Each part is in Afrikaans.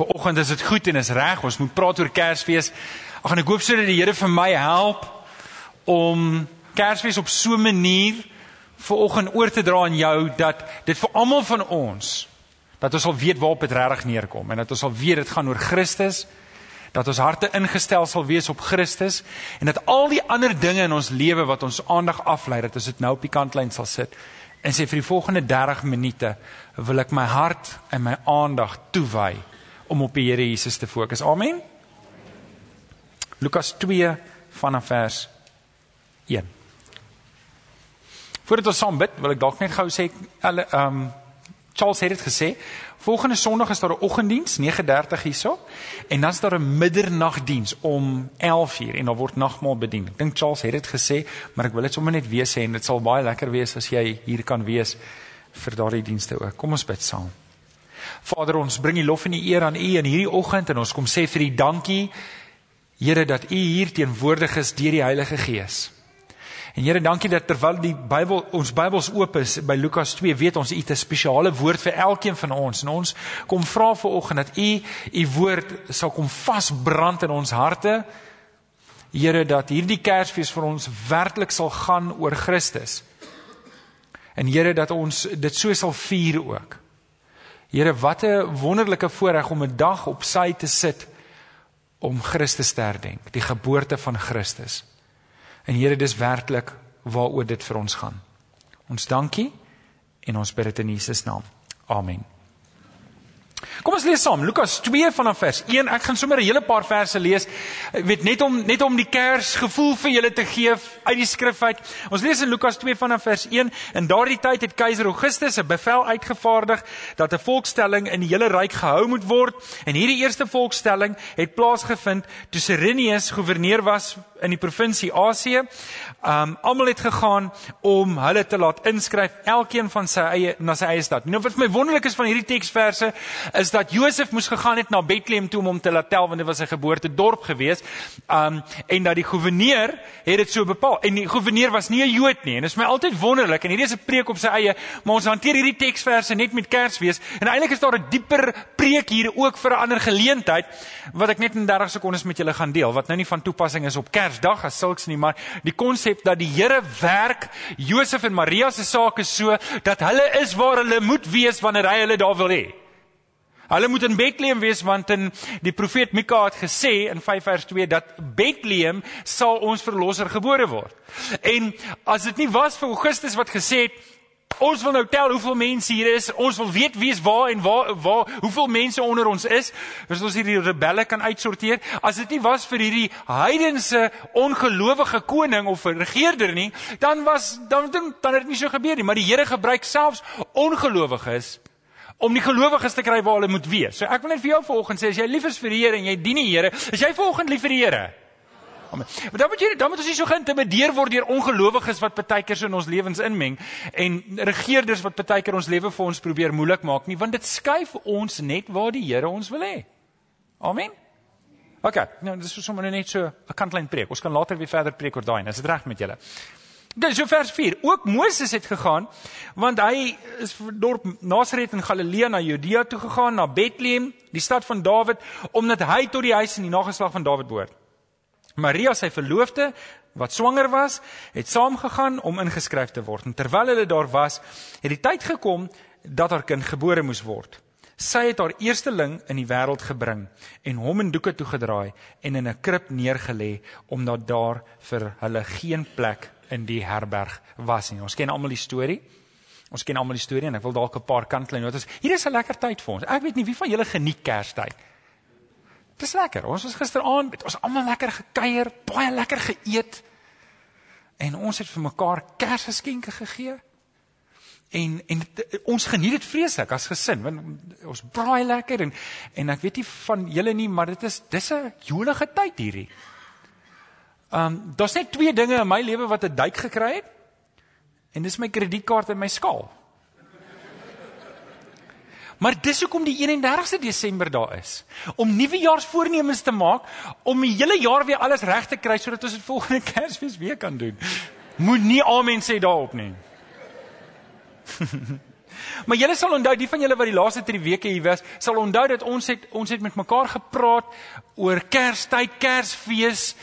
Vanoggend is dit goed en is reg. Ons moet praat oor Kersfees. Ag en ek hoop sodat die Here vir my help om Kersfees op so 'n manier vanoggend oor te dra aan jou dat dit vir almal van ons dat ons sal weet waarop dit regtig neerkom en dat ons sal weet dit gaan oor Christus dat ons harte ingestel sal wees op Christus en dat al die ander dinge in ons lewe wat ons aandag aflei dat ons dit nou op die kantlyn sal sit en sê vir die volgende 30 minute wil ek my hart en my aandag toewy om op die Here Jesus te fokus. Amen. Lukas 2 vanaf vers 1. Voordat ons saam bid, wil ek dalk net gou sê, ehm um, Charles het dit gesê, volgende Sondag is daar 'n oggenddiens 9:30 hierso en dan is daar 'n middernagdiens om 11:00 en dan word nagmaal bedien. Ek dink Charles het dit gesê, maar ek wil dit sommer net weer sê en dit sal baie lekker wees as jy hier kan wees vir daardie dienste ook. Kom ons bid saam. Vader, ons bring die lof en die eer aan U in hierdie oggend en ons kom sê vir U dankie, Here, dat U hier teenwoordig is deur die Heilige Gees. En Here, dankie dat terwyl die Bybel ons Bybels oop is by Lukas 2, weet ons U het 'n spesiale woord vir elkeen van ons. En ons kom vra vir oggend dat U U woord sal kom vasbrand in ons harte. Here, dat hierdie Kersfees vir ons werklik sal gaan oor Christus. En Here, dat ons dit so sal vier ook. Here, wat 'n wonderlike voorreg om 'n dag op sy te sit om Christus te herdenk, die geboorte van Christus. En Here, dis werklik waaroor dit vir ons gaan. Ons dankie en ons bid dit in Jesus naam. Amen. Kom ons lees saam Lukas 2 vanaf vers 1. Ek gaan sommer 'n hele paar verse lees. Ek weet net om net om die Kersgevoel vir julle te gee uit die skrif uit. Ons lees in Lukas 2 vanaf vers 1. In daardie tyd het keiser Augustus 'n bevel uitgevaardig dat 'n volkstelling in die hele ryk gehou moet word. En hierdie eerste volkstelling het plaasgevind toe Cyrenius goewerneur was in die provinsie Asië. Um almal het gegaan om hulle te laat inskryf, elkeen van sy eie na sy eie stad. Nou wat vir my wonderlik is van hierdie teksverse is dat Josef moes gegaan het na Bethlehem toe om hom te laat tel want dit was sy geboortedorp gewees. Um en dat die goewerneur het dit so bepaal. En die goewerneur was nie 'n Jood nie. En dit is my altyd wonderlik en hierdie is 'n preek op sy eie, maar ons hanteer hierdie teksverse net met Kersfees. En eintlik is daar 'n dieper preek hier ook vir 'n ander geleentheid wat ek net in 30 sekondes met julle gaan deel wat nou nie van toepassing is op Kersdag as sulks nie, maar die konsep dat die Here werk Josef en Maria se sake so dat hulle is waar hulle moet wees wanneer hy hulle daar wil hê. Hulle moet in Bethlehem wees want in die profeet Mika het gesê in 5 vers 2 dat Bethlehem sal ons verlosser gebore word. En as dit nie was vir Augustus wat gesê het ons wil nou tel hoeveel mense hier is, ons wil weet wie is waar en waar waar hoeveel mense onder ons is, sodat ons hierdie rebelle kan uitsorteer. As dit nie was vir hierdie heidense ongelowige koning of regerder nie, dan was dan dan het dit nie so gebeur nie, maar die Here gebruik selfs ongelowiges om die gelowiges te kry waar hulle moet wees. So ek wil net vir jou vanoggend sê as jy lief is vir die Here en jy dien die Here, is jy vanoggend lief vir die Here? Amen. Maar dan moet jy dan moet ons nie so geïntimideer word deur ongelowiges wat partykeer so in ons lewens inmeng en regerders wat partykeer ons lewe vir ons probeer moeilik maak nie, want dit skuif ons net waar die Here ons wil hê. Amen. OK, nou dis sommer net so 'n kantlyn preek. Ons kan later weer verder preek oor daai. Is dit reg met julle? Dis so vers 4. Ook Moses het gegaan want hy is dorp Nasaret in Galilea na Judea toe gegaan na Bethlehem, die stad van Dawid, omdat hy tot die huis en die nageslag van Dawid behoort. Maria, sy verloofde, wat swanger was, het saamgegaan om ingeskryf te word. En terwyl hulle daar was, het die tyd gekom dat haar kind gebore moes word. Sy het haar eersteling in die wêreld gebring en hom in doeke toegedraai en in 'n krib neergelê omdat daar vir hulle geen plek in die herberg was nie. Ons ken almal die storie. Ons ken almal die storie en ek wil dalk 'n paar kantlyn notas. Hier is 'n lekker tyd vir ons. Ek weet nie wie van julle geniet Kerstyd. Dis lekker. Ons was gisteraand met ons almal lekker gekuier, baie lekker geëet. En ons het vir mekaar Kersgeskenke gegee. En en ons geniet dit vreeslik as gesin want ons braai lekker en en ek weet nie van julle nie maar dit is dis 'n jolige tyd hierdie. Um daar's net twee dinge in my lewe wat 'n duik gekry het. En dis my kredietkaart en my skaal. Maar dis hoekom die 31ste Desember daar is. Om nuwejaarsvoornemens te maak om die hele jaar weer alles reg te kry sodat ons dit volgende Kersfees weer kan doen. Moet nie amen sê daarop nie. Maar julle sal onthou, die van julle wat die laaste 3 weke hier was, sal onthou dat ons het ons het met mekaar gepraat oor Kerstyd, Kersfees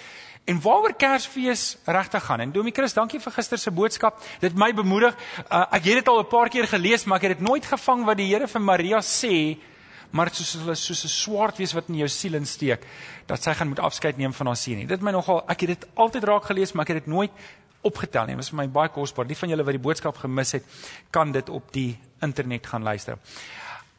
en waaroor Kersfees regtig gaan. En Domie Chris, dankie vir gister se boodskap. Dit my bemoedig. Uh, ek het dit al 'n paar keer gelees, maar ek het dit nooit gevang wat die Here vir Maria sê maar soos hulle soos 'n swaard wees wat in jou siel insteek dat sy gaan moet afskeid neem van haar seun. Dit my nogal ek het dit altyd raak gelees, maar ek het dit nooit opgetel nie. Dit was vir my baie kosbaar. Die van julle wat die boodskap gemis het, kan dit op die internet gaan luister.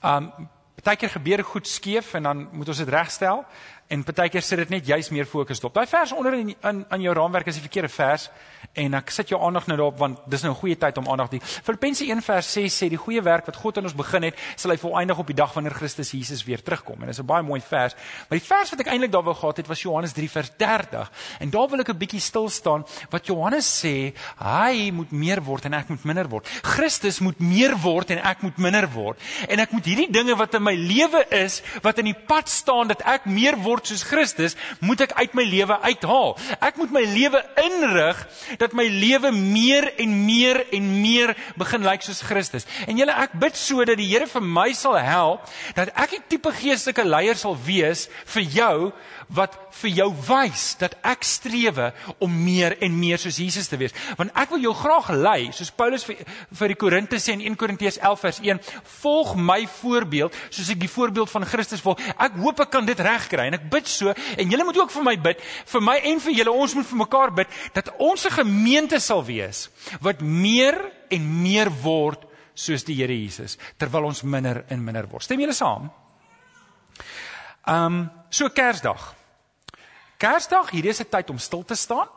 Um partykeer gebeur goed skeef en dan moet ons dit regstel en partykeer sit dit net juis meer fokus op. Daai vers onder in in aan jou raamwerk is die verkeerde vers en ek sit jou aandag nou daarop want dis nou 'n goeie tyd om aandag te Filippense 1 vers 6 sê die goeie werk wat God aan ons begin het, sal hy volëindig op die dag wanneer Christus Jesus weer terugkom. En dis 'n baie mooi vers. Maar die vers wat ek eintlik daar wou gehad het was Johannes 3 vers 30. En daar wil ek 'n bietjie stil staan wat Johannes sê, hy moet meer word en ek moet minder word. Christus moet meer word en ek moet minder word. En ek moet hierdie dinge wat in my lewe is, wat in die pad staan dat ek meer word soos Christus, moet ek uit my lewe uithaal. Ek moet my lewe inrig dat my lewe meer en meer en meer begin lyk soos Christus. En julle ek bid so dat die Here vir my sal help dat ek 'n tipe geestelike leier sal wees vir jou wat vir jou wys dat ek strewe om meer en meer soos Jesus te wees. Want ek wil jou graag lei, soos Paulus vir, vir die Korinte sê in 1 Korintiërs 11 vers 1, volg my voorbeeld soos ek die voorbeeld van Christus volg. Ek hoop ek kan dit regkry en ek bid so en julle moet ook vir my bid, vir my en vir julle, ons moet vir mekaar bid dat ons 'n gemeente sal wees wat meer en meer word soos die Here Jesus terwyl ons minder en minder word. Stem julle saam? Ehm um, so Kersdag. Kersdag, hierdie is 'n tyd om stil te staan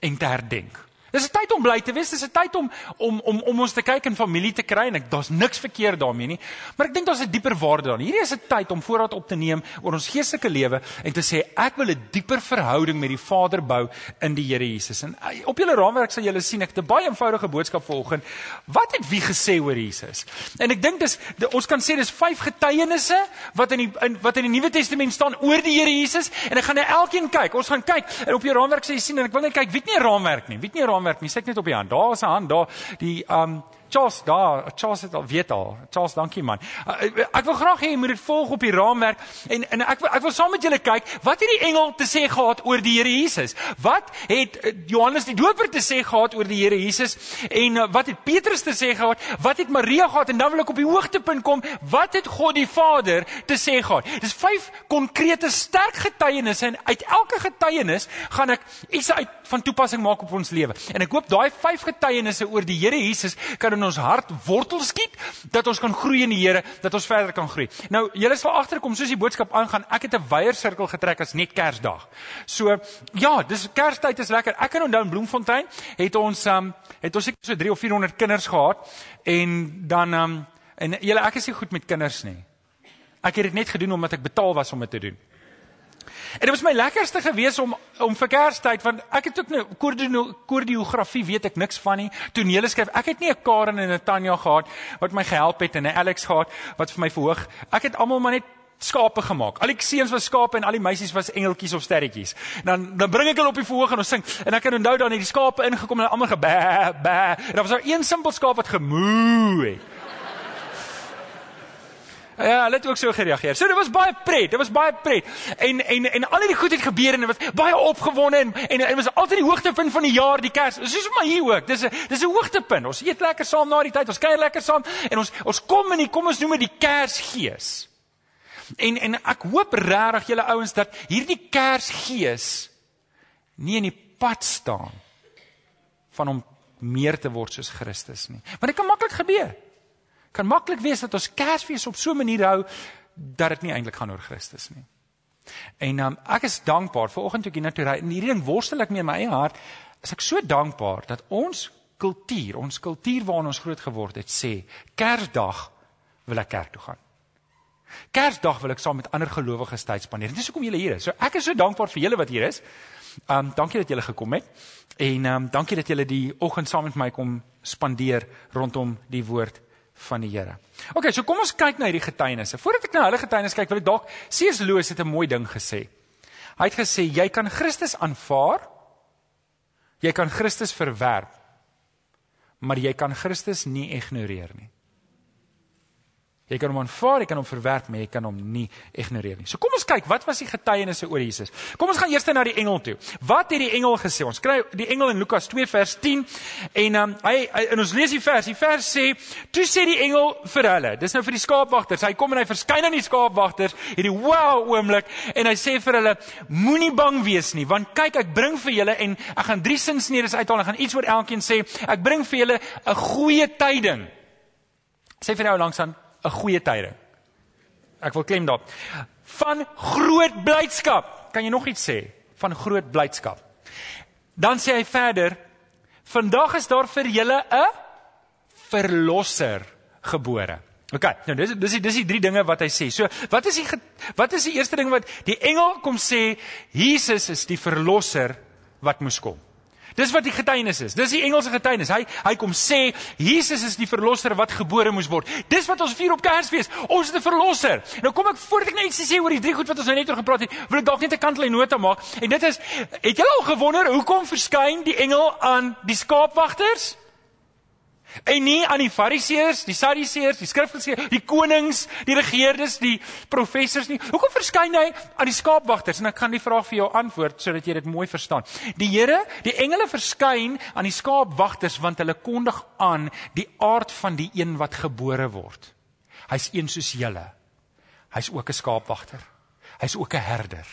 en te herdenk. Dis 'n tyd om bly te wees, dis 'n tyd om om om om ons te kyk en familie te kry en ek daar's niks verkeerd daarmee nie. Maar ek dink daar's 'n dieper waarde daarin. Hierdie is 'n tyd om voorraad op te neem oor ons geestelike lewe en te sê ek wil 'n dieper verhouding met die Vader bou in die Here Jesus. En eh, op julle raamwerk sal julle sien ek het 'n baie eenvoudige boodskap vanoggend. Wat het wie gesê oor Jesus? En ek dink dis ons kan sê dis vyf getuienisse wat in die in, wat in die Nuwe Testament staan oor die Here Jesus en ek gaan na elkeen kyk. Ons gaan kyk en op jou raamwerk sê jy sien en ek wil net kyk wie het nie 'n raamwerk nie. Wie het nie 'n raamwerk nie. Sê net op die hand. Daar is 'n hand daar. Die um Charles daar, Charles het al weet al. Charles, dankie man. Uh, ek wil graag hê jy moet dit volg op die raamwerk en en ek wil ek wil saam met julle kyk wat het die engel te sê gehad oor die Here Jesus? Wat het uh, Johannes die Doper te sê gehad oor die Here Jesus? En uh, wat het Petrus te sê gehad? Wat het Maria gehad? En dan wil ek op die hoogtepunt kom. Wat het God die Vader te sê gehad? Dis vyf konkrete sterk getuienisse en uit elke getuienis gaan ek iets uit van toepassing maak op ons lewe. En ek hoop daai vyf getuienisse oor die Here Jesus kan in ons hart wortel skiet dat ons kan groei in die Here, dat ons verder kan groei. Nou, julle sal agterkom soos die boodskap aangaan, ek het 'n wyeer sirkel getrek as net Kersdag. So, ja, dis Kerstyd is lekker. Ek kan onthou in Bloemfontein het ons um het ons seker so 3 of 400 kinders gehad en dan um en julle ek is nie goed met kinders nie. Ek het dit net gedoen omdat ek betaal was om dit te doen. En dit was my lekkerste gewees om om vir Kerstyd want ek het ook nou koordiografie weet ek niks van nie. Tonele skryf. Ek het nie 'n Karen en 'n Tanya gehad wat my gehelp het en 'n Alex gehad wat vir my verhoog. Ek het almal maar net skape gemaak. Al die seuns was skape en al die meisies was engeltjies of sterretjies. Dan dan bring ek hulle op die verhoog en ons sing. En ek kan onthou dan het die skape ingekom en almal gebê bê. En daar was daar een simpel skaap wat gemoe het. Ja, hulle het ook so gereageer. So dit was baie pret. Dit was baie pret. En en en al die goed het gebeur en dit was baie opgewonde en en dit was altyd die hoogtepunt van die jaar, die Kers. Soos maar hier ook. Dis 'n dis 'n hoogtepunt. Ons eet lekker saam na die tyd. Ons kuier lekker saam en ons ons kom in die kom ons noem dit die Kersgees. En en ek hoop regtig julle ouens dat hierdie Kersgees nie in die pad staan van om meer te word soos Christus nie. Want dit kan maklik gebeur kan maklik wees dat ons Kersfees op so 'n manier hou dat dit nie eintlik gaan oor Christus nie. En um, ek is dankbaar vir oggend toe ek hier na toe ry en hierdie ding worstel ek mee in my eie hart, is ek so dankbaar dat ons kultuur, ons kultuur waarin ons groot geword het, sê Kersdag wil ek kerk toe gaan. Kersdag wil ek saam met ander gelowiges tyd spandeer. Dis hoekom julle hier is. So ek is so dankbaar vir julle wat hier is. Um dankie dat julle gekom het. En um dankie dat julle die oggend saam met my kom spandeer rondom die woord van die Here. OK, so kom ons kyk na hierdie getuienisse. Voordat ek na hulle getuienis kyk, wil ek dalk C.S. Lewis het 'n mooi ding gesê. Hy het gesê jy kan Christus aanvaar. Jy kan Christus verwerp. Maar jy kan Christus nie ignoreer nie. Jy kan hom aanvaar, jy kan hom verwerp, maar jy kan hom nie ignoreer nie. So kom ons kyk, wat was die getuienisse oor Jesus? Kom ons gaan eers na die engel toe. Wat het die engel gesê? Ons kry die engel in Lukas 2 vers 10 en um, hy, hy en ons lees die vers. Die vers sê: "Toe sê die engel vir hulle, dis nou vir die skaapwagters. Hy kom en hy verskyn aan die skaapwagters hierdie wow oomblik en hy sê vir hulle: Moenie bang wees nie, want kyk ek bring vir julle en ek gaan drie sinsnedes uithaal en gaan iets oor elkeen sê. Ek bring vir julle 'n goeie tyding. Sê vir jou langs aan 'n goeie tyding. Ek wil klem daarop. Van groot blydskap. Kan jy nog iets sê van groot blydskap? Dan sê hy verder: Vandag is daar vir julle 'n verlosser gebore. OK, nou dis dis dis die drie dinge wat hy sê. So, wat is die wat is die eerste ding wat die engel kom sê? Jesus is die verlosser wat moes kom. Dis wat die getuienis is. Dis die Engelse getuienis. Hy hy kom sê Jesus is die verlosser wat gebore moes word. Dis wat ons vier op Kersfees. Ons het 'n verlosser. Nou kom ek voordat ek net sê oor die drie goed wat ons nou net oor gepraat het, wil ek dalk net 'n kantlyn nota maak. En dit is het julle al gewonder hoekom verskyn die engel aan die skaapwagters? En nie aan die fariseërs, die sadiseërs, die skrifgeleerdes, die konings, die regerders, die professors nie. Hoekom verskyn hy aan die skaapwagters? En ek gaan die vraag vir jou antwoord sodat jy dit mooi verstaan. Die Here, die engele verskyn aan die skaapwagters want hulle kondig aan die aard van die een wat gebore word. Hy's een soos julle. Hy's ook 'n skaapwagter. Hy's ook 'n herder.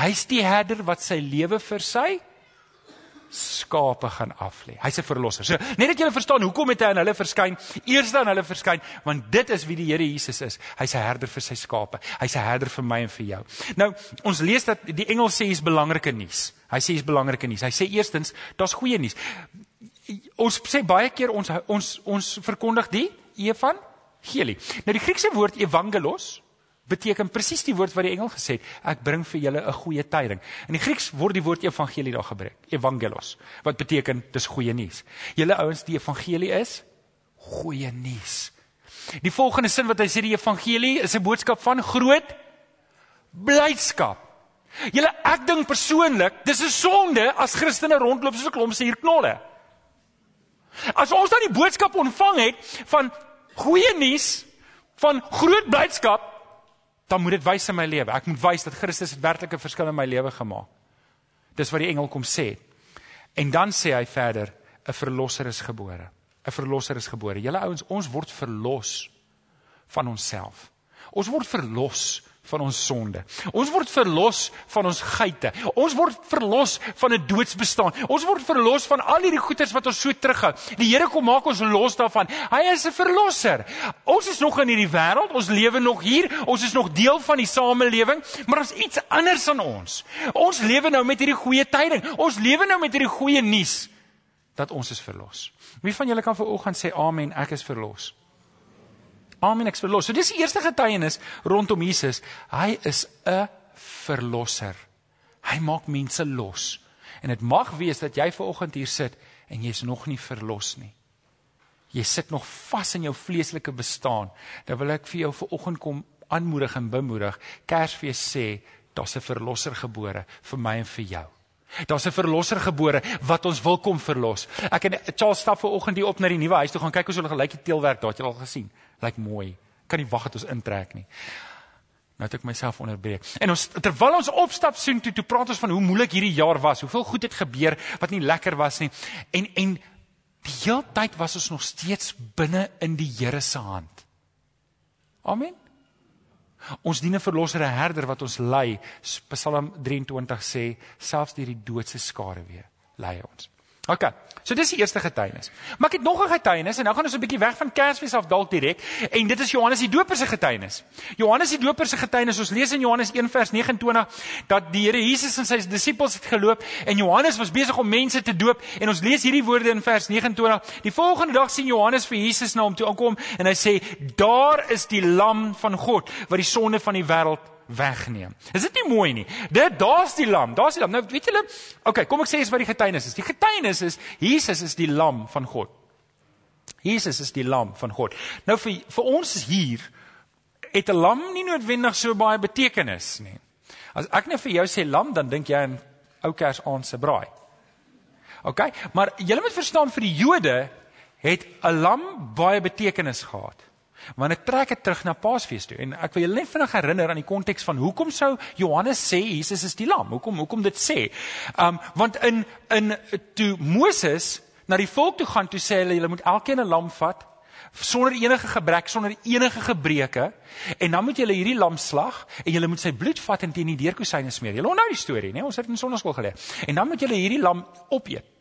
Hy's die herder wat sy lewe vir sy skape gaan aflê. Hy's 'n verlosser. So, net dat julle verstaan hoekom het hy aan hulle verskyn, eers dan hulle verskyn, want dit is wie die Here Jesus is. Hy's 'n herder vir sy skape. Hy's 'n herder vir my en vir jou. Nou, ons lees dat die engel sê hier's belangrike nuus. Hy sê hier's belangrike nuus. Hy sê eerstens, daar's goeie nuus. Ons sê baie keer ons ons ons verkondig die evangelie. Nou die Griekse woord evangelos beteken presies die woord wat die engel gesê het, ek bring vir julle 'n goeie tyding. In die Grieks word die woord evangelie daar gebruik, evangelos, wat beteken dis goeie nuus. Julle ouens, die evangelie is goeie nuus. Die volgende sin wat hy sê die evangelie is 'n boodskap van groot blydskap. Julle ek dink persoonlik, dis 'n sonde as Christene rondloop soos 'n klomp se hier knolle. As ons dan die boodskap ontvang het van goeie nuus, van groot blydskap, dan moet dit wys in my lewe. Ek moet wys dat Christus 'n werklike verskil in my lewe gemaak. Dis wat die engel kom sê. En dan sê hy verder, 'n verlosser is gebore. 'n Verlosser is gebore. Julle ouens, ons word verlos van onsself. Ons word verlos van ons sonde. Ons word verlos van ons geite. Ons word verlos van 'n doodsbestaan. Ons word verlos van al hierdie goeters wat ons so terughou. Die Here kom maak ons los daarvan. Hy is 'n verlosser. Ons is nog in hierdie wêreld, ons lewe nog hier, ons is nog deel van die samelewing, maar ons iets anders aan ons. Ons lewe nou met hierdie goeie tyding. Ons lewe nou met hierdie goeie nuus dat ons is verlos. Wie van julle kan vir oggend sê amen, ek is verlos? Amen, ek is verlos. So dis die eerste getuienis rondom Jesus. Hy is 'n verlosser. Hy maak mense los. En dit mag wees dat jy ver oggend hier sit en jy's nog nie verlos nie. Jy sit nog vas in jou vleeslike bestaan. Dan wil ek vir jou ver oggend kom aanmoedig en bemoedig. Kersfees sê daar's 'n verlosser gebore vir my en vir jou. Daar's 'n verlosser gebore wat ons wil kom verlos. Ek en Charles stap ver oggend hier op na die nuwe huis toe gaan kyk hoe hulle gelyk die teelwerk daar, het jy al gesien? lyk mooi. Kan nie wag dat ons intrek nie. Nou het ek myself onderbreek. En ons terwyl ons opstap sien toe, toe praat ons van hoe moeilik hierdie jaar was, hoeveel goed het gebeur wat nie lekker was nie. En en die hele tyd was ons nog steeds binne in die Here se hand. Amen. Ons dien 'n verlosser, 'n herder wat ons lei. Psalm 23 sê, selfs deur die doodse skare weer lei ons. OK. So dis die eerste getuienis. Maar ek het nog 'n getuienis en nou gaan ons 'n bietjie weg van Kersfees af dalk direk en dit is Johannes die Doper se getuienis. Johannes die Doper se getuienis, ons lees in Johannes 1 vers 29 dat die Here Jesus en sy disippels het geloop en Johannes was besig om mense te doop en ons lees hierdie woorde in vers 29. Die volgende dag sien Johannes vir Jesus na hom toe aankom en hy sê: "Daar is die lam van God wat die sonde van die wêreld wegneem. Is dit nie mooi nie? Dit daar's die lam, daar's die lam. Nou weet julle, okay, kom ek sê eens wat die getuienis is. Die getuienis is Jesus is die lam van God. Jesus is die lam van God. Nou vir vir ons hier het 'n lam nie noodwendig so baie betekenis nie. As ek net vir jou sê lam, dan dink jy aan ou Kersaand se braai. Okay, maar julle moet verstaan vir die Jode het 'n lam baie betekenis gehad. Want dit trek dit terug na Paasfees toe. En ek wil julle net vinnig herinner aan die konteks van hoekom sou Johannes sê Jesus is die lam? Hoekom hoekom dit sê? Um want in in toe Moses na die volk toe gaan, toe sê hulle julle moet elkeen 'n lam vat sonder enige gebrek, sonder enige gebreke en dan moet julle hierdie lam slag en julle moet sy bloed vat en teen die deurkosyne smeer. Julle onthou die storie, né? Ons het in sonnaskool geleer. En dan moet julle hierdie lam opeet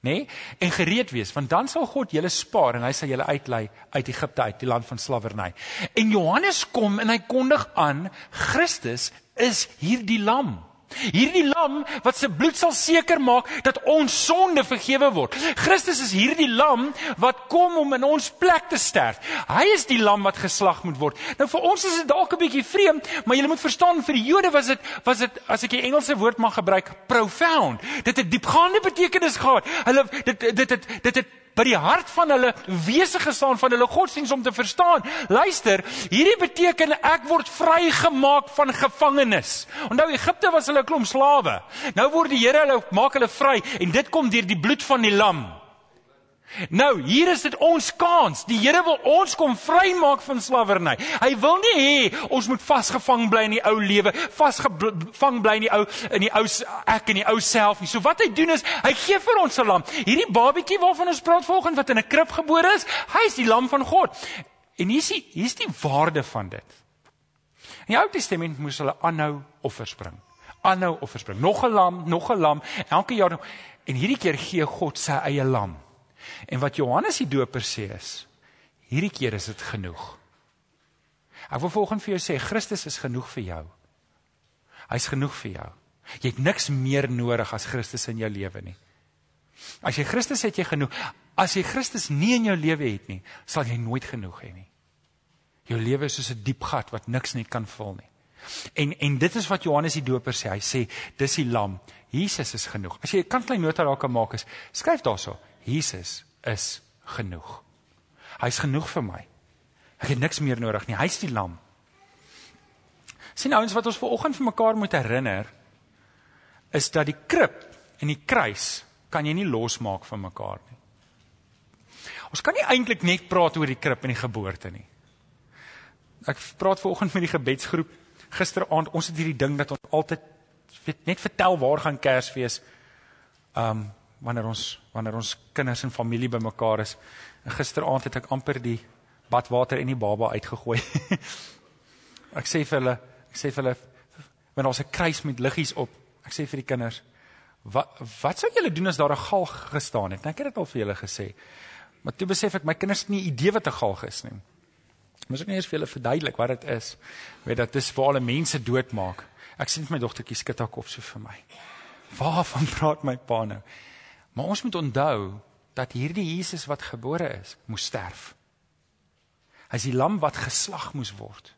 nê? Nee? En gereed wees, want dan sal God julle spaar en hy sal julle uitlei uit Egipte uit, die land van slawerny. En Johannes kom en hy kondig aan Christus is hierdie lam. Hierdie lam wat se bloed sal seker maak dat ons sonde vergewe word. Christus is hierdie lam wat kom om in ons plek te sterf. Hy is die lam wat geslag moet word. Nou vir ons is dit dalk 'n bietjie vreemd, maar jy moet verstaan vir die Jode was dit was dit as ek die Engelse woord mag gebruik, profound. Dit het diepgaande betekenis gehad. Hulle dit dit het dit het by die hart van hulle wese gestaan van hulle godsdiens om te verstaan. Luister, hierdie beteken ek word vrygemaak van gevangenes. Onthou Egipte was hulle 'n klomp slawe. Nou word die Here hulle maak hulle vry en dit kom deur die bloed van die lam. Nou, hier is dit ons kans. Die Here wil ons kom vrymaak van slawerny. Hy wil nie hê ons moet vasgevang bly in die ou lewe, vasgevang bly in die ou in die ou ek en die ou self nie. So wat hy doen is, hy gee vir ons 'n lam. Hierdie babietjie waarvan ons praat volgens wat in 'n krib gebore is, hy is die lam van God. En hier is die hier is die waarde van dit. In die Ou Testament moes hulle aanhou offers bring. Aanhou offers bring. Nog 'n lam, nog 'n lam, elke jaar en hierdie keer gee God sy eie lam. En wat Johannes die Doper sê is, hierdie keer is dit genoeg. Ek wil volgens vir jou sê Christus is genoeg vir jou. Hy's genoeg vir jou. Jy het niks meer nodig as Christus in jou lewe nie. As jy Christus het jy genoeg. As jy Christus nie in jou lewe het nie, sal jy nooit genoeg hê nie. Jou lewe is soos 'n diep gat wat niks net kan vul nie. En en dit is wat Johannes die Doper sê. Hy sê dis die lam. Jesus is genoeg. As jy 'n klein nota daar kan maak is, skryf daarso. Jesus is genoeg. Hy's genoeg vir my. Ek het niks meer nodig nie. Hy's die lam. Sien ouens wat ons ver oggend vir mekaar moet herinner is dat die krib en die kruis kan jy nie losmaak van mekaar nie. Ons kan nie eintlik net praat oor die krib en die geboorte nie. Ek praat ver oggend met die gebedsgroep gisteraand. Ons het hierdie ding dat ons altyd weet net vertel waar gaan Kersfees. Um wanneer ons wanneer ons kinders en familie bymekaar is. En gisteraand het ek amper die badwater en die baba uitgegooi. ek sê vir hulle, ek sê vir hulle wanneer ons 'n kruis met liggies op. Ek sê vir die kinders, wat wat sou julle doen as daar 'n galg gestaan het? Nou, ek het dit al vir julle gesê. Maar toe besef ek my kinders het nie idee wat 'n galg is nie. Moet ek net eers vir julle verduidelik wat dit is. Weet dat dis vir alle mense doodmaak. Ek sien my dogtertjie skud haar kop so vir my. Waarvan praat my pa nou? Maar ons moet onthou dat hierdie Jesus wat gebore is, moes sterf. Hy is die lam wat geslag moes word.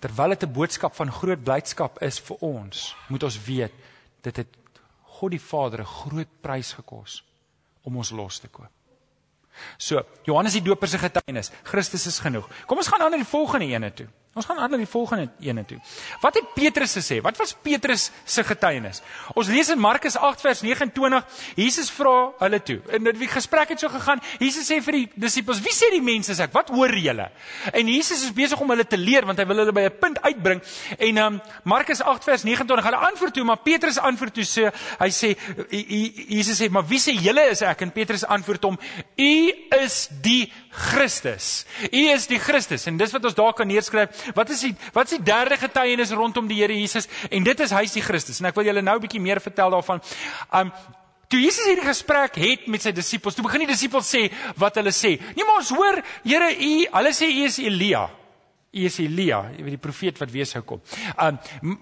Terwyl dit 'n boodskap van groot blydskap is vir ons, moet ons weet dit het God die Vader 'n groot prys gekos om ons los te koop. So, Johannes die Doper se getuienis, Christus is genoeg. Kom ons gaan aan na die volgende ene toe. Ons gaan aan na die volgende ene toe. Wat het Petrus gesê? Wat was Petrus se getuienis? Ons lees in Markus 8 vers 29. Jesus vra hulle toe. En dit wie gesprek het so gegaan. Jesus sê vir die disippels: "Wie sê die mense is ek? Wat hoor julle?" En Jesus is besig om hulle te leer want hy wil hulle by 'n punt uitbring. En um Markus 8 vers 29. Hulle antwoord toe, maar Petrus antwoord toe sê hy sê Jesus sê: "Maar wie sê julle is ek?" En Petrus antwoord hom: "U is die Christus. U is die Christus." En dis wat ons daar kan neerskryf Wat is die wat is die derde getuienis rondom die Here Jesus? En dit is hy is die Christus. En ek wil julle nou 'n bietjie meer vertel daarvan. Um toe Jesus hierdie gesprek het met sy disippels, toe begin die disippels sê wat hulle sê. Nee, maar ons hoor Here U, hulle sê U is Elia. U is Elia, jy weet die profeet wat weer sou kom. Um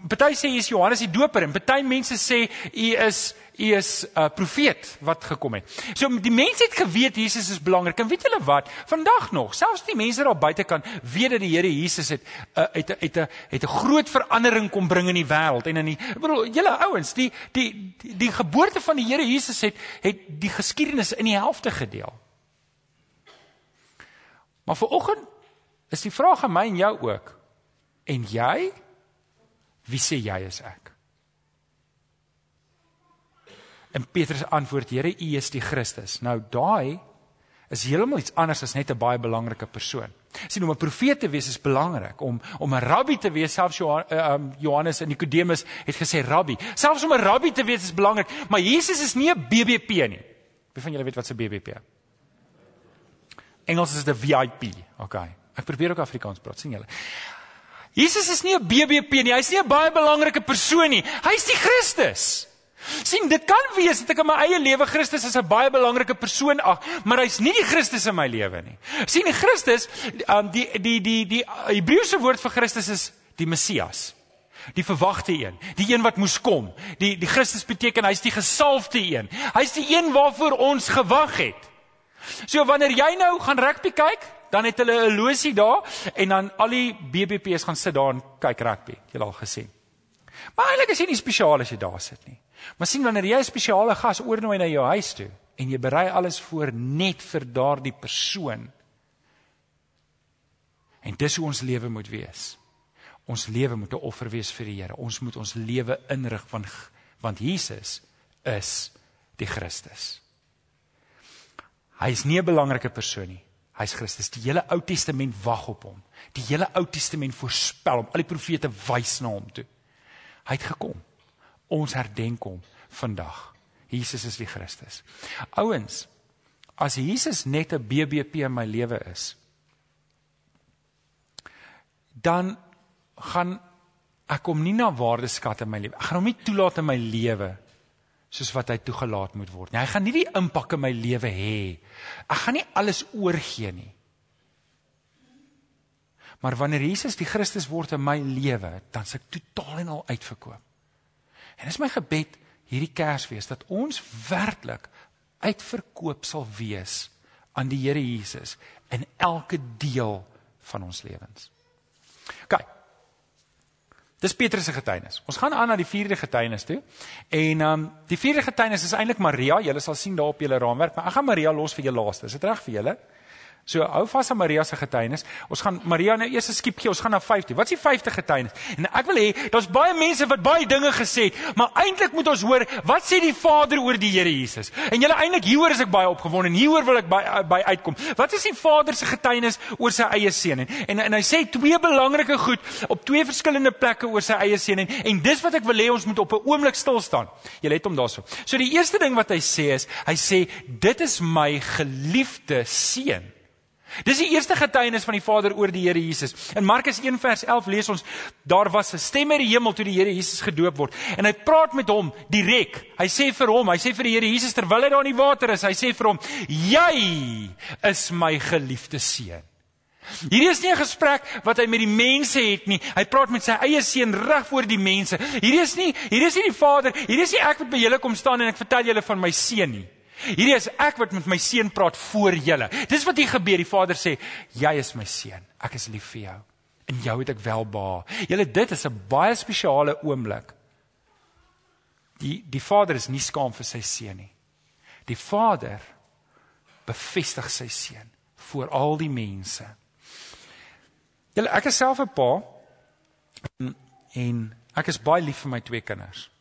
party sê is Johannes die Doper en party mense sê U is U is 'n uh, profeet wat gekom het. So die mense het geweet Jesus is belangrik. En weet julle wat? Vandag nog, selfs die mense daar buite kan weet dat die Here Jesus het uh, het het 'n het 'n groot verandering kom bring in die wêreld en in die ek bedoel julle ouens, die, die die die geboorte van die Here Jesus het het die geskiedenis in die helfte gedeel. Maar vir oggend is die vraag aan my en jou ook. En jy? Wie sê jy is ek? En Petrus antwoord: Here, U is die Christus. Nou daai is heeltemal iets anders as net 'n baie belangrike persoon. Sien om 'n profeet te wees is belangrik, om om 'n rabbi te wees, selfs Johannes en Nikodemus het gesê rabbi. Selfs om 'n rabbi te wees is belangrik, maar Jesus is nie 'n BBP nie. Wie van julle weet wat 'n BBP is? Engels is dit 'n VIP. Okay. Ek probeer ook Afrikaans praat, sien julle. Jesus is nie 'n BBP nie. Hy's nie 'n baie belangrike persoon nie. Hy's die Christus. sien, dit kan wees dat ek in my eie lewe Christus as 'n baie belangrike persoon ag, maar hy's nie die Christus in my lewe nie. sien, die Christus, um, die die die die Hebreëse woord vir Christus is die Messias. Die verwagte een, die een wat moes kom. Die die Christus beteken hy's die gesalfde een. Hy's die een waarvoor ons gewag het. So wanneer jy nou gaan rugby kyk, dan het hulle 'n losie daar en dan al die BBP's gaan sit daar en kyk rugby. Jy al gesien. Maar eintlik is jy nie spesiaal as jy daar sit nie. Maar sien wanneer jy 'n spesiale gas oornooi na jou huis toe en jy berei alles voor net vir daardie persoon. En dis hoe ons lewe moet wees. Ons lewe moet 'n offer wees vir die Here. Ons moet ons lewe inrig want want Jesus is die Christus. Hy is nie 'n belangrike persoon nie. Hy's Christus. Die hele Ou Testament wag op hom. Die hele Ou Testament voorspel hom. Al die profete wys na hom toe. Hy het gekom. Ons herdenk hom vandag. Jesus is die Christus. Ouens, as Jesus net 'n BBP in my lewe is, dan gaan ek hom nie na waardeskat in my lewe. Ek gaan hom nie toelaat in my lewe soos wat hy toegelaat moet word nie. Hy gaan nie die impak in my lewe hê. Ek gaan nie alles oorgee nie. Maar wanneer Jesus die Christus word in my lewe, dan se ek totaal en al uitverkoop. En dis my gebed hierdie Kersfees dat ons werklik uitverkoop sal wees aan die Here Jesus in elke deel van ons lewens. OK. Dis Petrus se getuienis. Ons gaan aan na die vierde getuienis toe. En ehm um, die vierde getuienis is eintlik Maria. Julle sal sien daar op julle raamwerk, maar ek gaan Maria los vir julle laaste. Is dit reg vir julle? So hou vas aan Maria se getuienis. Ons gaan Maria nou eers skiep gee. Ons gaan na 50. Wat is die 50 getuienis? En ek wil hê daar's baie mense wat baie dinge gesê het, maar eintlik moet ons hoor wat sê die Vader oor die Here Jesus. En julle eintlik hieroor is ek baie opgewonde en hieroor wil ek by by uitkom. Wat is die Vader se getuienis oor sy eie seun? En, en en hy sê twee belangrike goed op twee verskillende plekke oor sy eie seun en en dis wat ek wil hê ons moet op 'n oomblik stil staan. Julle het hom daarso. So die eerste ding wat hy sê is, hy sê dit is my geliefde seun. Dis die eerste getuienis van die Vader oor die Here Jesus. In Markus 1 vers 11 lees ons daar was 'n stem uit die hemel toe die Here Jesus gedoop word en hy praat met hom direk. Hy sê vir hom, hy sê vir die Here Jesus terwyl hy daar in die water is, hy sê vir hom: "Jy is my geliefde seun." Hierdie is nie 'n gesprek wat hy met die mense het nie. Hy praat met sy eie seun reg voor die mense. Hierdie is nie hierdie is nie die Vader, hierdie is nie ek wat by julle kom staan en ek vertel julle van my seun nie. Hierdie is ek wat met my seun praat voor julle. Dis wat hier gebeur. Die Vader sê, "Jy is my seun. Ek is lief vir jou. En jou het ek welbehaag." Julle dit is 'n baie spesiale oomblik. Die die Vader is nie skaam vir sy seun nie. Die Vader bevestig sy seun voor al die mense. Julle ek is self 'n pa en ek is baie lief vir my twee kinders.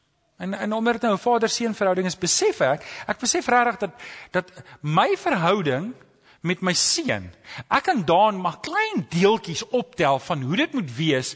En en omdat dit nou 'n vader-seun verhouding is, besef ek, ek besef regtig dat dat my verhouding met my seun, ek kan daan maar klein deeltjies optel van hoe dit moet wees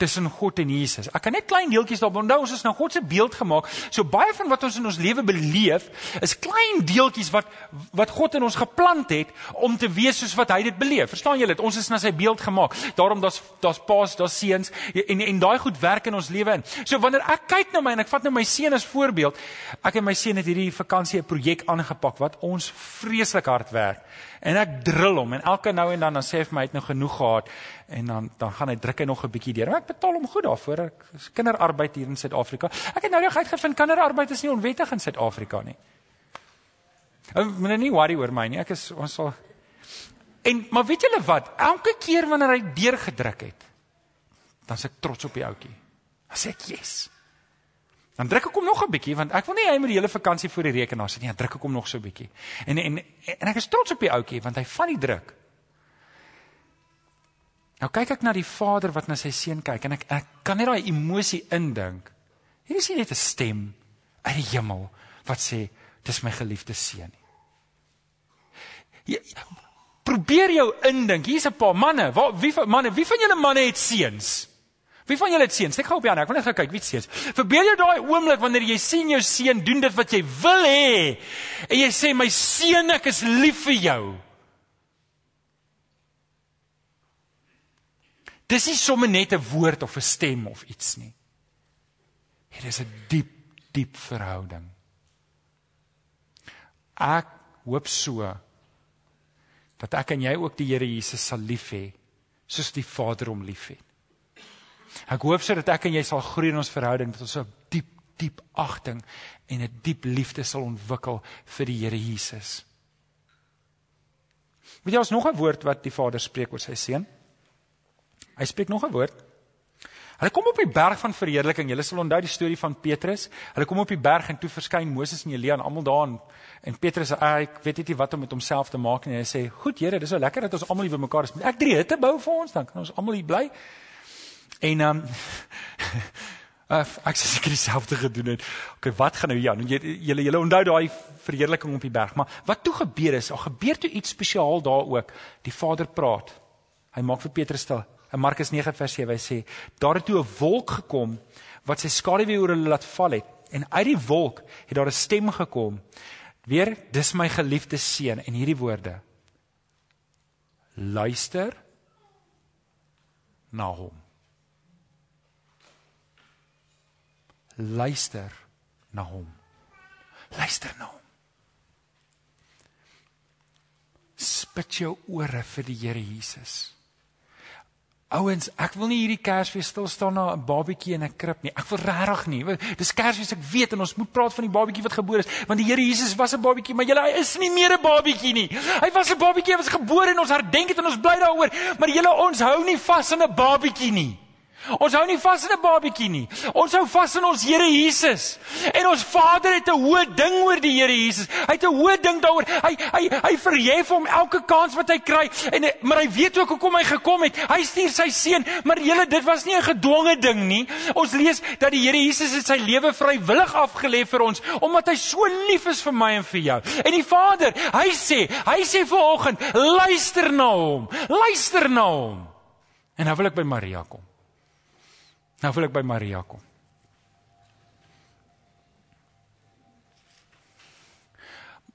tussen God en Jesus. Ek kan net klein deeltjies daarop onthou ons is nou God se beeld gemaak. So baie van wat ons in ons lewe beleef is klein deeltjies wat wat God in ons geplant het om te wees soos wat hy dit beleef. Verstaan julle dit? Ons is na sy beeld gemaak. Daarom daar's daar's paas, daar's seuns en en daai goed werk in ons lewe in. So wanneer ek kyk na my en ek vat nou my seun as voorbeeld, ek en my seun het hierdie vakansie 'n projek aangepak wat ons vreeslik hard werk. En ek drill hom en elke nou en dan dan sê hy vir my hy het nou genoeg gehad en dan dan gaan hy druk hy nog 'n bietjie deur. Maar ek betaal hom goed daarvoor. Ek is kinderarbeid hier in Suid-Afrika. Ek het nou reg uitgevind kinderarbeid is nie onwettig in Suid-Afrika nie. Ek moet nie worry oor my nie. Ek is ons sal En maar weet julle wat? Elke keer wanneer hy deurgedruk het, dan se ek trots op die ouetjie. Dan sê ek, "Yes." Dan druk ek hom nog 'n bietjie want ek wil nie hy moet die hele vakansie voor die rekenaar sit nie. Dan druk ek hom nog so 'n bietjie. En en en ek is trots op die ouetjie want hy vat die druk. Nou kyk ek na die vader wat na sy seun kyk en ek ek kan net daai emosie indink. Hier is nie net 'n stem uit die hemel wat sê dis my geliefde seun nie. Probeer jou indink. Hier's 'n paar manne. Waar wie van manne, wie van julle manne het seuns? Wie van julle het seuns? Ek gaan op ander. Ek wil net gou kyk wie seuns. Verbeel jou daai oomblik wanneer jy sien jou seun doen dit wat jy wil hê. En jy sê my seun, ek is lief vir jou. Dis nie sommer net 'n woord of 'n stem of iets nie. Dit is 'n diep, diep verhouding. Ek hoop so dat ek en jy ook die Here Jesus sal lief hê soos die Vader hom liefhet. Ek hoop sodat ek en jy sal groei in ons verhouding dat ons 'n diep, diep agting en 'n diep liefde sal ontwikkel vir die Here Jesus. Weet jy ons nog 'n woord wat die Vader spreek oor sy seun? Hy spreek nog 'n woord. Hulle kom op die berg van verheerliking. Julle sal onthou die storie van Petrus. Hulle kom op die berg en toe verskyn Moses en Elia en almal daar en, en Petrus sê ek weet nie wat om met homself te maak nie. Hy sê: "Goed Here, dis so lekker dat ons almal hier bymekaar is. Ek drie hitte bou vir ons dan kan ons almal hier bly." En ehm um, ek sê seker dieselfde gedoen het. Okay, wat gaan nou ja, nou julle julle onthou daai verheerliking op die berg, maar wat toe gebeur is, daar gebeur toe iets spesiaal daar ook. Die Vader praat. Hy maak vir Petrus stil. In Markus 9 vers 7 hy sê daar het toe 'n wolk gekom wat sy skaduwee oor hulle laat val het en uit die wolk het daar 'n stem gekom. Weer dis my geliefde seun en hierdie woorde. Luister na hom. Luister na hom. Luister na hom. Spit jou ore vir die Here Jesus. Ouens, ek wil nie hierdie Kersfees stil staan na 'n babatjie in 'n krib nie. Ek wil regtig nie. Dis Kersfees, ek weet en ons moet praat van die babatjie wat gebore is, want die Here Jesus was 'n babatjie, maar julle hy is nie meer 'n babatjie nie. Hy was 'n babatjie, hy was gebore en ons herdenk dit en ons bly daaroor, maar julle ons hou nie vas aan 'n babatjie nie. Ons hou nie vas in 'n babatjie nie. Ons hou vas in ons Here Jesus. En ons Vader het 'n hoë ding oor die Here Jesus. Hy het 'n hoë ding daaroor. Hy hy hy verhef hom elke kans wat hy kry. En maar hy weet ook hoekom hy gekom het. Hy stuur sy seun, maar julle dit was nie 'n gedwonge ding nie. Ons lees dat die Here Jesus het sy lewe vrywillig afgelê vir ons omdat hy so lief is vir my en vir jou. En die Vader, hy sê, hy sê vanoggend, luister na hom. Luister na hom. En nou wil ek by Maria kom. Nou wil ek by Maria kom.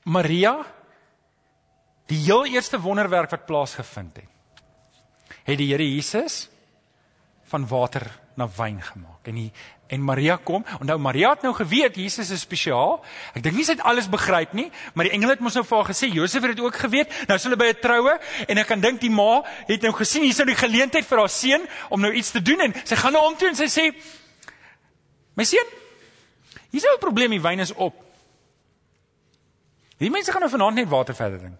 Maria die heel eerste wonderwerk wat plaasgevind het. Het die Here Jesus van water na wyn gemaak. En die en Maria kom. Onthou Maria het nou geweet Jesus is spesiaal. Ek dink nie sy het alles begryp nie, maar die engel het mos nou vir haar gesê Josef het dit ook geweet. Nou is hulle by 'n troue en ek kan dink die ma het nou gesien hier's nou die geleentheid vir haar seun om nou iets te doen en sy gaan na nou hom toe en sy sê My seun, hier's 'n probleem, die wyn is op. Die mense gaan nou vanaand net water verder drink.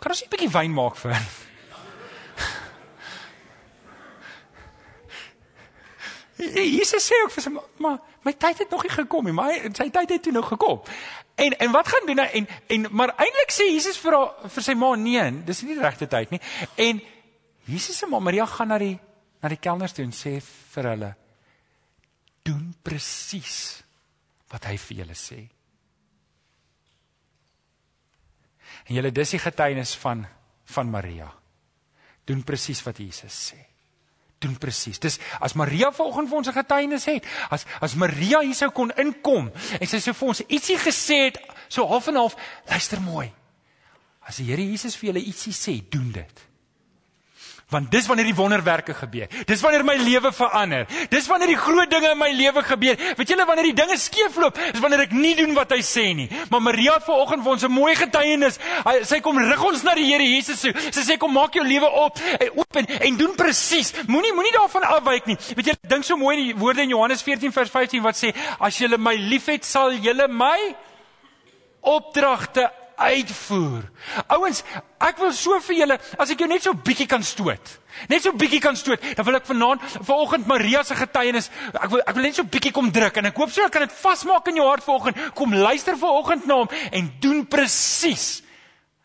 Kan ons 'n bietjie wyn maak vir Jesus sê ook vir sy maar my tyd het nog nie gekom nie, maar sy tyd het toe nog gekom. En en wat gaan doen nou en en maar eintlik sê Jesus vir haar vir sy ma nee, dis nie die regte tyd nie. En Jesus se ma Maria gaan na die na die kelners toe en sê vir hulle doen presies wat hy vir julle sê. En julle dis die getuienis van van Maria. Doen presies wat Jesus sê doen presies. Dis as Maria vanoggend vir ons 'n getuienis het, as as Maria hier sou kon inkom en sy sou vir ons ietsie gesê het, so half en half, luister mooi. As die Here Jesus vir julle ietsie sê, doen dit. Want dis wanneer die wonderwerke gebeur. Dis wanneer my lewe verander. Dis wanneer die groot dinge in my lewe gebeur. Weet julle wanneer die dinge skeefloop, is wanneer ek nie doen wat hy sê nie. Maar Maria vanoggend vir ons 'n mooi getuienis. Sy kom rig ons na die Here Jesus toe. Sy sê kom maak jou lewe op en oop en, en doen presies. Moenie moenie daarvan afwyk nie. Weet julle, dink so mooi die woorde in Johannes 14 vers 15 wat sê as julle my liefhet, sal julle my opdragte uitvoer. Ouens, ek wil so vir julle, as ek jou net so bietjie kan stoot. Net so bietjie kan stoot, dan wil ek vanaand vanoggend Maria se getuienis, ek wil ek wil net so bietjie kom druk en ek hoop so ek kan dit vasmaak in jou hart vanoggend. Kom luister vanoggend na hom en doen presies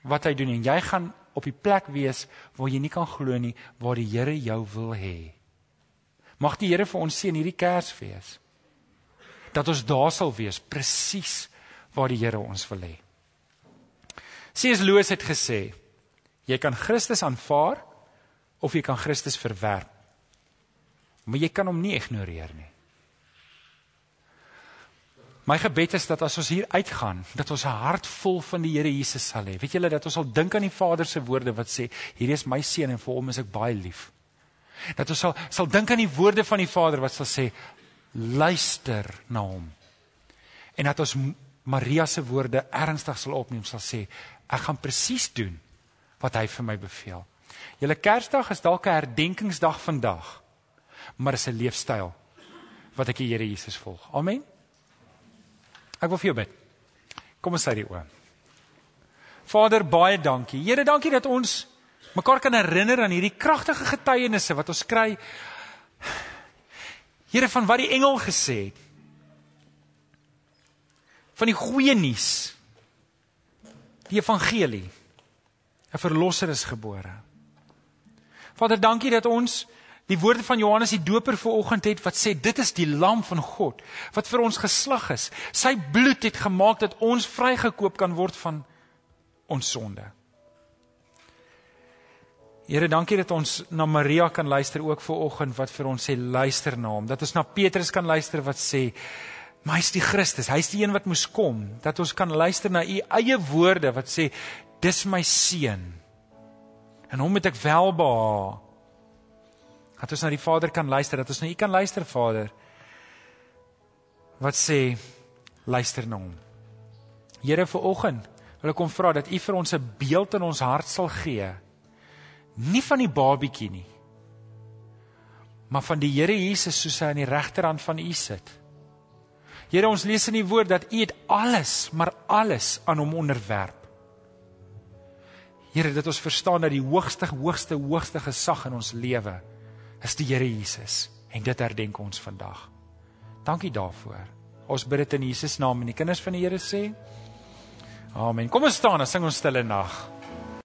wat hy doen en jy gaan op die plek wees waar jy nie kan glo nie waar die Here jou wil hê. Mag die Here vir ons seën hierdie Kersfees. Dat ons daar sal wees presies waar die Here ons wil hê. C.S. Lewis het gesê, jy kan Christus aanvaar of jy kan Christus verwerp. Maar jy kan hom nie ignoreer nie. My gebed is dat as ons hier uitgaan, dat ons 'n hart vol van die Here Jesus sal hê. Weet julle dat ons sal dink aan die Vader se woorde wat sê, hierdie is my seun en vir hom is ek baie lief. Dat ons sal sal dink aan die woorde van die Vader wat sal sê, luister na hom. En dat ons Maria se woorde ernstig sal opneem, sal sê, ek gaan presies doen wat hy vir my beveel. Julle Kersdag is dalk 'n herdenkingsdag vandag, maar is 'n leefstyl wat ek die Here Jesus volg. Amen. Ek wil vir jou bid. Kom ons sluit die oë. Vader, baie dankie. Here, dankie dat ons mekaar kan herinner aan hierdie kragtige getuienisse wat ons kry. Here van wat die engel gesê het. Van die goeie nuus. Die evangelie. 'n Verlosser is gebore. Vader, dankie dat ons die woorde van Johannes die Doper vanoggend het wat sê dit is die lam van God wat vir ons geslag is. Sy bloed het gemaak dat ons vrygekoop kan word van ons sonde. Here, dankie dat ons na Maria kan luister ook vanoggend wat vir ons sê luister na hom. Dat ons na Petrus kan luister wat sê maar hy's die Christus, hy's die een wat moes kom. Dat ons kan luister na u eie woorde wat sê dis my seun. En hom het ek welbehaag Dat ons na die Vader kan luister, dat ons na U kan luister, Vader. Wat sê luister na hom. Here vir oggend wil ek kom vra dat U vir ons 'n beeld in ons hart sal gee. Nie van die babietjie nie. Maar van die Here Jesus soos hy aan die regterhand van U sit. Here ons lees in die woord dat U het alles, maar alles aan hom onderwerp. Here dat ons verstaan dat die hoogste hoogste hoogste gesag in ons lewe is die Here Jesus en dit herdenk ons vandag. Dankie daarvoor. Ons bid dit in Jesus naam en die kinders van die Here sê Amen. Kom ons staan en sing ons stille nag.